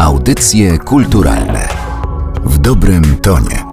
Audycje kulturalne w dobrym tonie.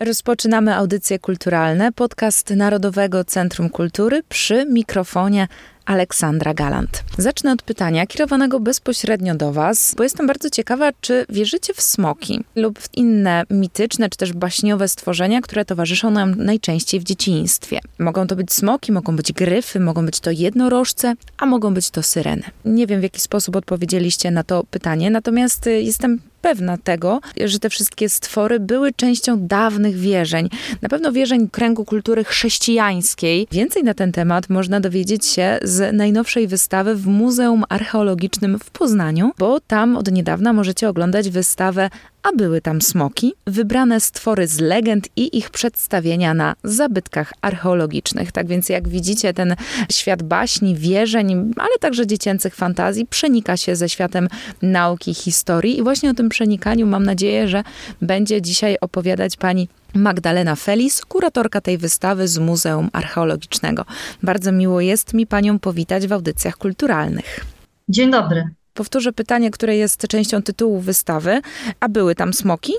Rozpoczynamy audycje kulturalne, podcast Narodowego Centrum Kultury przy mikrofonie Aleksandra Galant. Zacznę od pytania kierowanego bezpośrednio do Was, bo jestem bardzo ciekawa, czy wierzycie w smoki lub w inne mityczne czy też baśniowe stworzenia, które towarzyszą nam najczęściej w dzieciństwie. Mogą to być smoki, mogą być gryfy, mogą być to jednorożce, a mogą być to syreny. Nie wiem, w jaki sposób odpowiedzieliście na to pytanie, natomiast y, jestem pewna tego, że te wszystkie stwory były częścią dawnych wierzeń. Na pewno wierzeń kręgu kultury chrześcijańskiej. Więcej na ten temat można dowiedzieć się z najnowszej wystawy w Muzeum Archeologicznym w Poznaniu, bo tam od niedawna możecie oglądać wystawę a były tam smoki, wybrane stwory z legend i ich przedstawienia na zabytkach archeologicznych. Tak więc jak widzicie, ten świat baśni, wierzeń, ale także dziecięcych fantazji przenika się ze światem nauki, historii i właśnie o tym przenikaniu mam nadzieję, że będzie dzisiaj opowiadać pani Magdalena Felis, kuratorka tej wystawy z Muzeum Archeologicznego. Bardzo miło jest mi panią powitać w audycjach kulturalnych. Dzień dobry. Powtórzę pytanie, które jest częścią tytułu wystawy. A były tam smoki?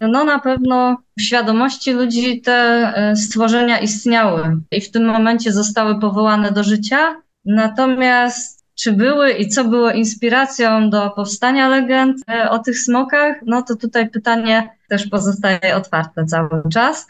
No na pewno w świadomości ludzi te e, stworzenia istniały i w tym momencie zostały powołane do życia. Natomiast czy były i co było inspiracją do powstania legend e, o tych smokach, no to tutaj pytanie też pozostaje otwarte cały czas.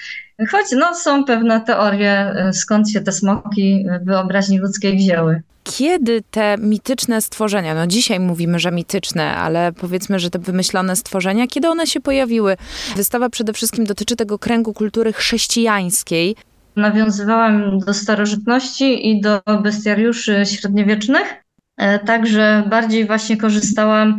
Choć no, są pewne teorie, e, skąd się te smoki w wyobraźni ludzkiej wzięły kiedy te mityczne stworzenia, no dzisiaj mówimy, że mityczne, ale powiedzmy, że te wymyślone stworzenia, kiedy one się pojawiły? Wystawa przede wszystkim dotyczy tego kręgu kultury chrześcijańskiej. Nawiązywałam do starożytności i do bestiariuszy średniowiecznych, e, także bardziej właśnie korzystałam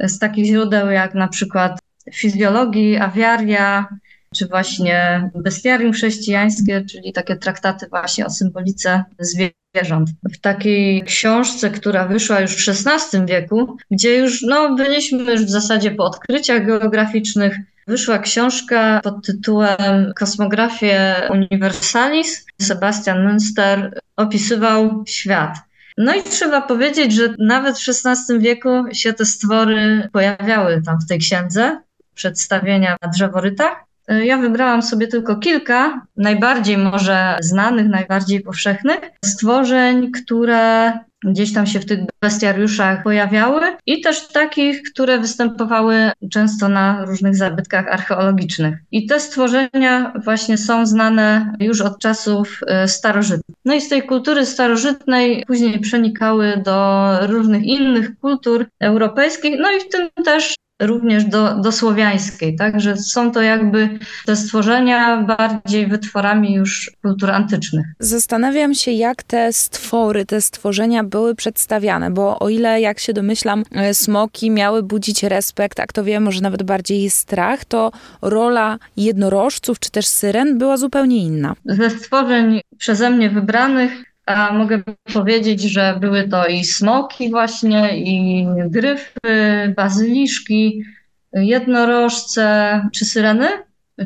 z takich źródeł jak na przykład fizjologii, awiaria, czy właśnie bestiarium chrześcijańskie, czyli takie traktaty właśnie o symbolice zwierząt. W takiej książce, która wyszła już w XVI wieku, gdzie już no, byliśmy już w zasadzie po odkryciach geograficznych, wyszła książka pod tytułem Kosmografie Universalis. Sebastian Münster opisywał świat. No i trzeba powiedzieć, że nawet w XVI wieku się te stwory pojawiały tam w tej księdze, przedstawienia na drzeworytach. Ja wybrałam sobie tylko kilka, najbardziej może znanych, najbardziej powszechnych stworzeń, które gdzieś tam się w tych bestiariuszach pojawiały i też takich, które występowały często na różnych zabytkach archeologicznych. I te stworzenia właśnie są znane już od czasów e, starożytnych. No i z tej kultury starożytnej później przenikały do różnych innych kultur europejskich, no i w tym też również do, do słowiańskiej, tak? Że są to jakby te stworzenia bardziej wytworami już kultur antycznych. Zastanawiam się, jak te stwory, te stworzenia były przedstawiane, bo o ile, jak się domyślam, e, smoki miały budzić respekt, a kto wie, może nawet bardziej strach, to rola jednorożców czy też syren była zupełnie inna. Ze stworzeń przeze mnie wybranych a mogę powiedzieć, że były to i smoki właśnie, i gryfy, bazyliszki, jednorożce czy syreny,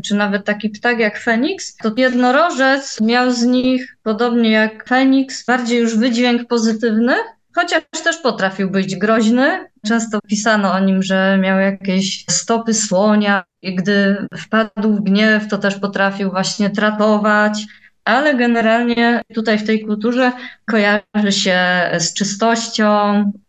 czy nawet taki ptak jak Feniks. To jednorożec miał z nich, podobnie jak Feniks, bardziej już wydźwięk pozytywny, chociaż też potrafił być groźny. Często pisano o nim, że miał jakieś stopy słonia i gdy wpadł w gniew, to też potrafił właśnie tratować ale generalnie tutaj w tej kulturze kojarzy się z czystością,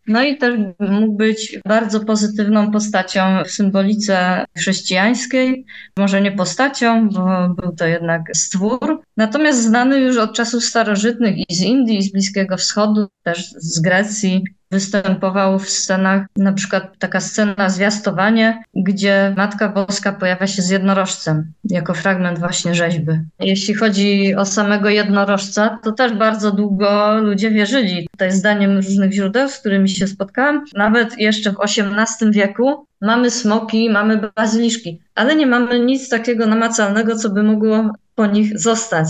no i też mógł być bardzo pozytywną postacią w symbolice chrześcijańskiej. Może nie postacią, bo był to jednak stwór. Natomiast znany już od czasów starożytnych i z Indii, i z Bliskiego Wschodu, też z Grecji, występował w scenach, na przykład taka scena zwiastowanie, gdzie Matka Boska pojawia się z jednorożcem, jako fragment właśnie rzeźby. Jeśli chodzi o samego jednorożca, to też bardzo długo ludzie wierzyli. Tutaj zdaniem różnych źródeł, z którymi się spotkałam, nawet jeszcze w XVIII wieku mamy smoki, mamy bazyliszki, ale nie mamy nic takiego namacalnego, co by mogło po nich zostać.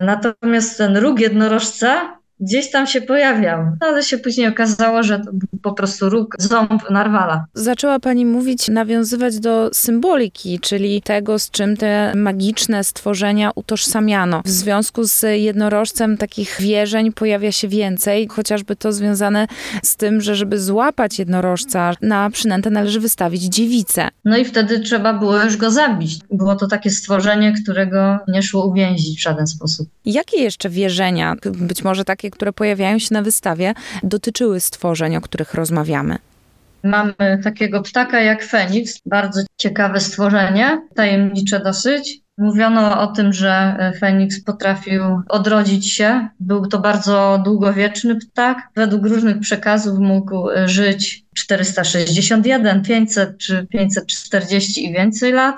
Natomiast ten róg jednorożca gdzieś tam się pojawiał, no, ale się później okazało, że to był po prostu róg, ząb narwala. Zaczęła Pani mówić, nawiązywać do symboliki, czyli tego, z czym te magiczne stworzenia utożsamiano. W związku z jednorożcem takich wierzeń pojawia się więcej, chociażby to związane z tym, że żeby złapać jednorożca na przynętę należy wystawić dziewicę. No i wtedy trzeba było już go zabić. Było to takie stworzenie, którego nie szło uwięzić w żaden sposób. Jakie jeszcze wierzenia, być może takie, które pojawiają się na wystawie, dotyczyły stworzeń, o których rozmawiamy? Mamy takiego ptaka jak Feniks, bardzo ciekawe stworzenie, tajemnicze dosyć. Mówiono o tym, że Feniks potrafił odrodzić się. Był to bardzo długowieczny ptak. Według różnych przekazów mógł żyć 461, 500 czy 540 i więcej lat.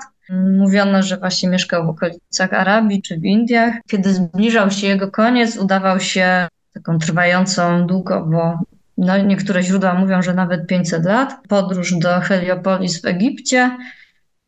Mówiono, że właśnie mieszkał w okolicach Arabii czy w Indiach. Kiedy zbliżał się jego koniec, udawał się taką trwającą długo, bo no, niektóre źródła mówią, że nawet 500 lat, podróż do Heliopolis w Egipcie.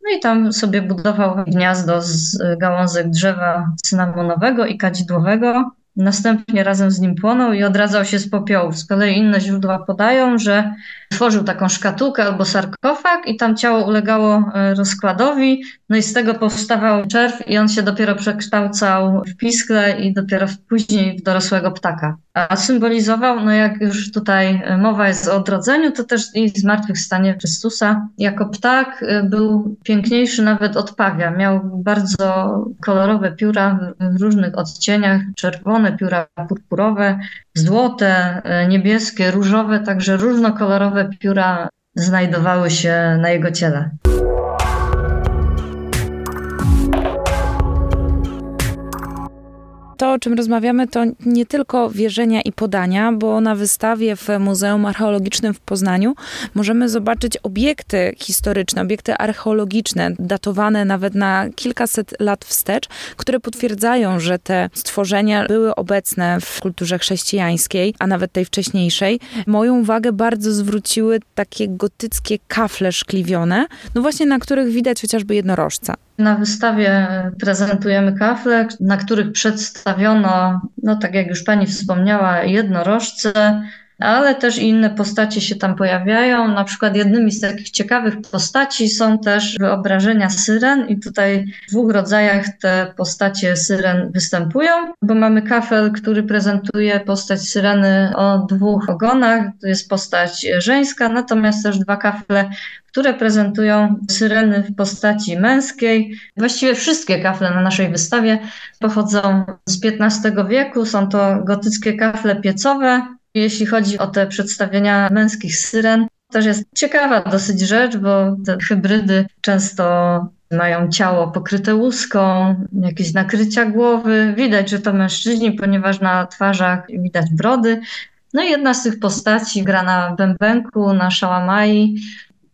No i tam sobie budował gniazdo z gałązek drzewa cynamonowego i kadzidłowego. Następnie razem z nim płonął i odradzał się z popiołów. Z kolei inne źródła podają, że tworzył taką szkatułkę albo sarkofag i tam ciało ulegało e, rozkładowi, no i z tego powstawał czerw i on się dopiero przekształcał w piskle i dopiero później w dorosłego ptaka. A symbolizował, no jak już tutaj e, mowa jest o odrodzeniu, to też i zmartwychwstanie Chrystusa. Jako ptak e, był piękniejszy nawet od pawia. Miał bardzo kolorowe pióra w różnych odcieniach, czerwone pióra purpurowe, złote, niebieskie, różowe, także różnokolorowe pióra znajdowały się na jego ciele. To, o czym rozmawiamy, to nie tylko wierzenia i podania, bo na wystawie w Muzeum Archeologicznym w Poznaniu możemy zobaczyć obiekty historyczne, obiekty archeologiczne, datowane nawet na kilkaset lat wstecz, które potwierdzają, że te stworzenia były obecne w kulturze chrześcijańskiej, a nawet tej wcześniejszej. Moją uwagę bardzo zwróciły takie gotyckie kafle szkliwione, no właśnie na których widać chociażby jednorożca. Na wystawie prezentujemy kafle, na których przedstawiono, no tak jak już pani wspomniała, jednorożce, ale też inne postacie się tam pojawiają. Na przykład jednymi z takich ciekawych postaci są też wyobrażenia syren i tutaj w dwóch rodzajach te postacie syren występują, bo mamy kafel, który prezentuje postać syreny o dwóch ogonach, to jest postać żeńska, natomiast też dwa kafle, które prezentują syreny w postaci męskiej. Właściwie wszystkie kafle na naszej wystawie pochodzą z XV wieku. Są to gotyckie kafle piecowe, jeśli chodzi o te przedstawienia męskich syren, też jest ciekawa dosyć rzecz, bo te hybrydy często mają ciało pokryte łuską, jakieś nakrycia głowy. Widać, że to mężczyźni, ponieważ na twarzach widać brody. No i jedna z tych postaci gra na bębenku, na szałamai,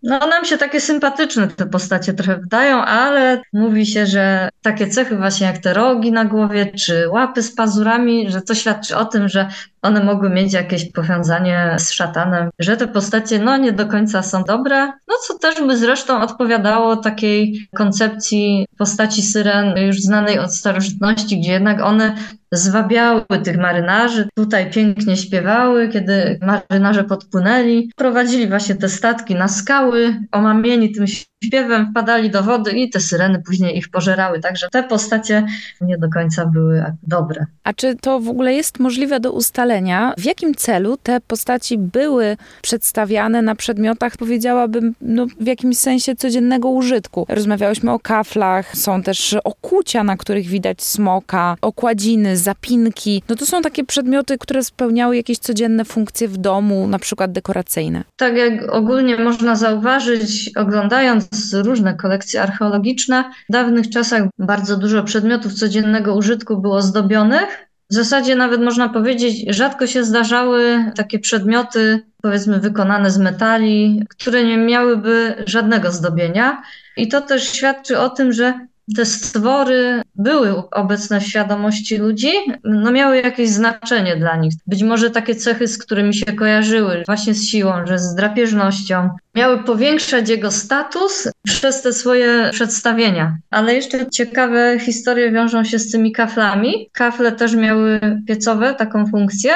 no, nam się takie sympatyczne te postacie trochę wydają, ale mówi się, że takie cechy właśnie jak te rogi na głowie, czy łapy z pazurami, że to świadczy o tym, że one mogły mieć jakieś powiązanie z szatanem, że te postacie no nie do końca są dobre, no co też by zresztą odpowiadało takiej koncepcji postaci syren już znanej od starożytności, gdzie jednak one zwabiały tych marynarzy, tutaj pięknie śpiewały, kiedy marynarze podpłynęli, prowadzili właśnie te statki na skały, omamieni tym śpiewem wpadali do wody i te syreny później ich pożerały. Także te postacie nie do końca były dobre. A czy to w ogóle jest możliwe do ustalenia? W jakim celu te postaci były przedstawiane na przedmiotach, powiedziałabym, no, w jakimś sensie codziennego użytku? Rozmawiałyśmy o kaflach, są też okucia, na których widać smoka, okładziny, zapinki. No to są takie przedmioty, które spełniały jakieś codzienne funkcje w domu, na przykład dekoracyjne. Tak jak ogólnie można zauważyć, oglądając różne kolekcje archeologiczne. W dawnych czasach bardzo dużo przedmiotów codziennego użytku było zdobionych. W zasadzie nawet można powiedzieć, rzadko się zdarzały takie przedmioty, powiedzmy, wykonane z metali, które nie miałyby żadnego zdobienia. I to też świadczy o tym, że te stwory były obecne w świadomości ludzi, no miały jakieś znaczenie dla nich. Być może takie cechy, z którymi się kojarzyły, właśnie z siłą, że z drapieżnością, miały powiększać jego status przez te swoje przedstawienia. Ale jeszcze ciekawe historie wiążą się z tymi kaflami. Kafle też miały piecowe taką funkcję.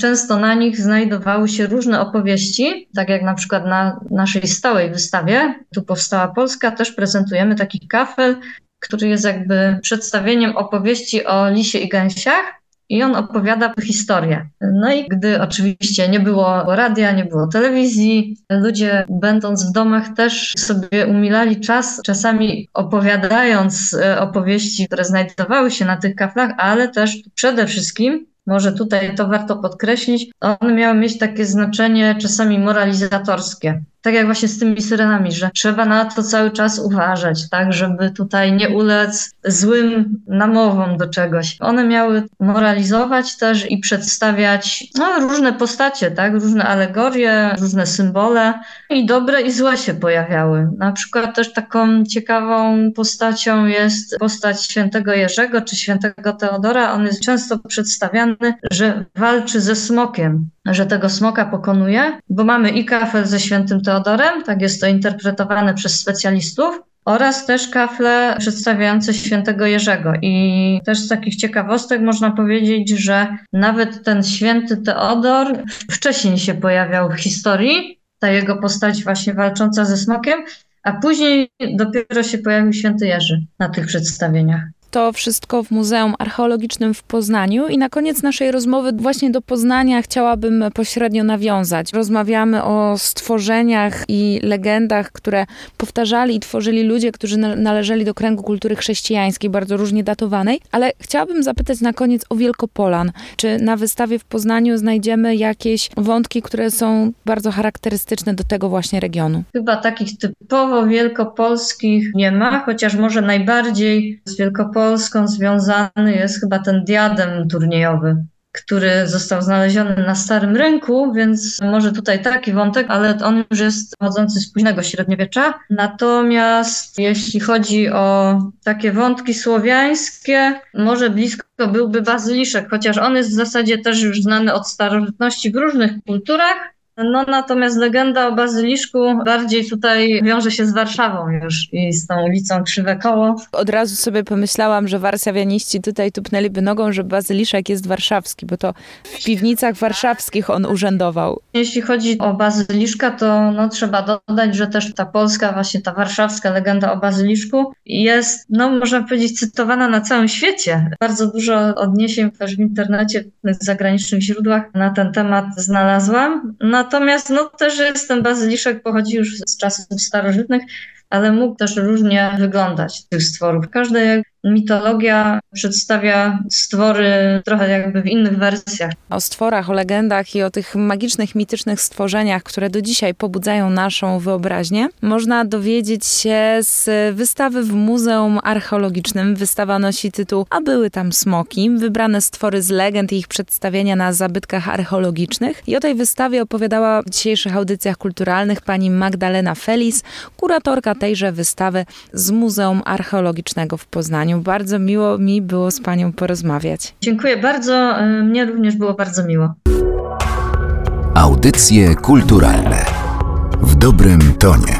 Często na nich znajdowały się różne opowieści, tak jak na przykład na naszej stałej wystawie, tu powstała Polska, też prezentujemy taki kafel, który jest jakby przedstawieniem opowieści o lisie i gęsiach i on opowiada historię. No i gdy oczywiście nie było radia, nie było telewizji, ludzie będąc w domach też sobie umilali czas, czasami opowiadając e, opowieści, które znajdowały się na tych kaflach, ale też przede wszystkim może tutaj to warto podkreślić, one miały mieć takie znaczenie czasami moralizatorskie tak jak właśnie z tymi syrenami, że trzeba na to cały czas uważać, tak, żeby tutaj nie ulec złym namowom do czegoś. One miały moralizować też i przedstawiać no, różne postacie, tak, różne alegorie, różne symbole i dobre i złe się pojawiały. Na przykład też taką ciekawą postacią jest postać świętego Jerzego czy świętego Teodora. On jest często przedstawiany, że walczy ze smokiem że tego smoka pokonuje, bo mamy i kafel ze świętym Teodorem, tak jest to interpretowane przez specjalistów, oraz też kafle przedstawiające świętego Jerzego. I też z takich ciekawostek można powiedzieć, że nawet ten święty Teodor wcześniej się pojawiał w historii, ta jego postać właśnie walcząca ze smokiem, a później dopiero się pojawił święty Jerzy na tych przedstawieniach. To wszystko w Muzeum Archeologicznym w Poznaniu. I na koniec naszej rozmowy właśnie do Poznania chciałabym pośrednio nawiązać. Rozmawiamy o stworzeniach i legendach, które powtarzali i tworzyli ludzie, którzy należeli do kręgu kultury chrześcijańskiej, bardzo różnie datowanej. Ale chciałabym zapytać na koniec o Wielkopolan. Czy na wystawie w Poznaniu znajdziemy jakieś wątki, które są bardzo charakterystyczne do tego właśnie regionu? Chyba takich typowo wielkopolskich nie ma, chociaż może najbardziej z Wielkopolską Polską związany jest chyba ten diadem turniejowy, który został znaleziony na starym rynku, więc może tutaj taki wątek, ale on już jest pochodzący z późnego średniowiecza. Natomiast jeśli chodzi o takie wątki słowiańskie, może blisko byłby bazyliszek, chociaż on jest w zasadzie też już znany od starożytności w różnych kulturach, no natomiast legenda o bazyliszku bardziej tutaj wiąże się z Warszawą już i z tą ulicą Krzywe Koło. Od razu sobie pomyślałam, że warszawianiści tutaj tupnęliby nogą, że bazyliszek jest warszawski, bo to w piwnicach warszawskich on urzędował. Jeśli chodzi o bazyliszka, to no, trzeba dodać, że też ta polska, właśnie ta warszawska legenda o bazyliszku jest, no można powiedzieć, cytowana na całym świecie. Bardzo dużo odniesień też w internecie, w zagranicznych źródłach na ten temat znalazłam. No Natomiast no też jest ten bazyliszek pochodzi już z czasów starożytnych, ale mógł też różnie wyglądać tych stworów. Każdy mitologia przedstawia stwory trochę jakby w innych wersjach. O stworach, o legendach i o tych magicznych, mitycznych stworzeniach, które do dzisiaj pobudzają naszą wyobraźnię, można dowiedzieć się z wystawy w Muzeum Archeologicznym. Wystawa nosi tytuł A były tam smoki, wybrane stwory z legend i ich przedstawienia na zabytkach archeologicznych. I o tej wystawie opowiadała w dzisiejszych audycjach kulturalnych pani Magdalena Felis, kuratorka tejże wystawy z Muzeum Archeologicznego w Poznaniu. Panią. Bardzo miło mi było z Panią porozmawiać. Dziękuję bardzo. E, mnie również było bardzo miło. Audycje kulturalne w dobrym tonie.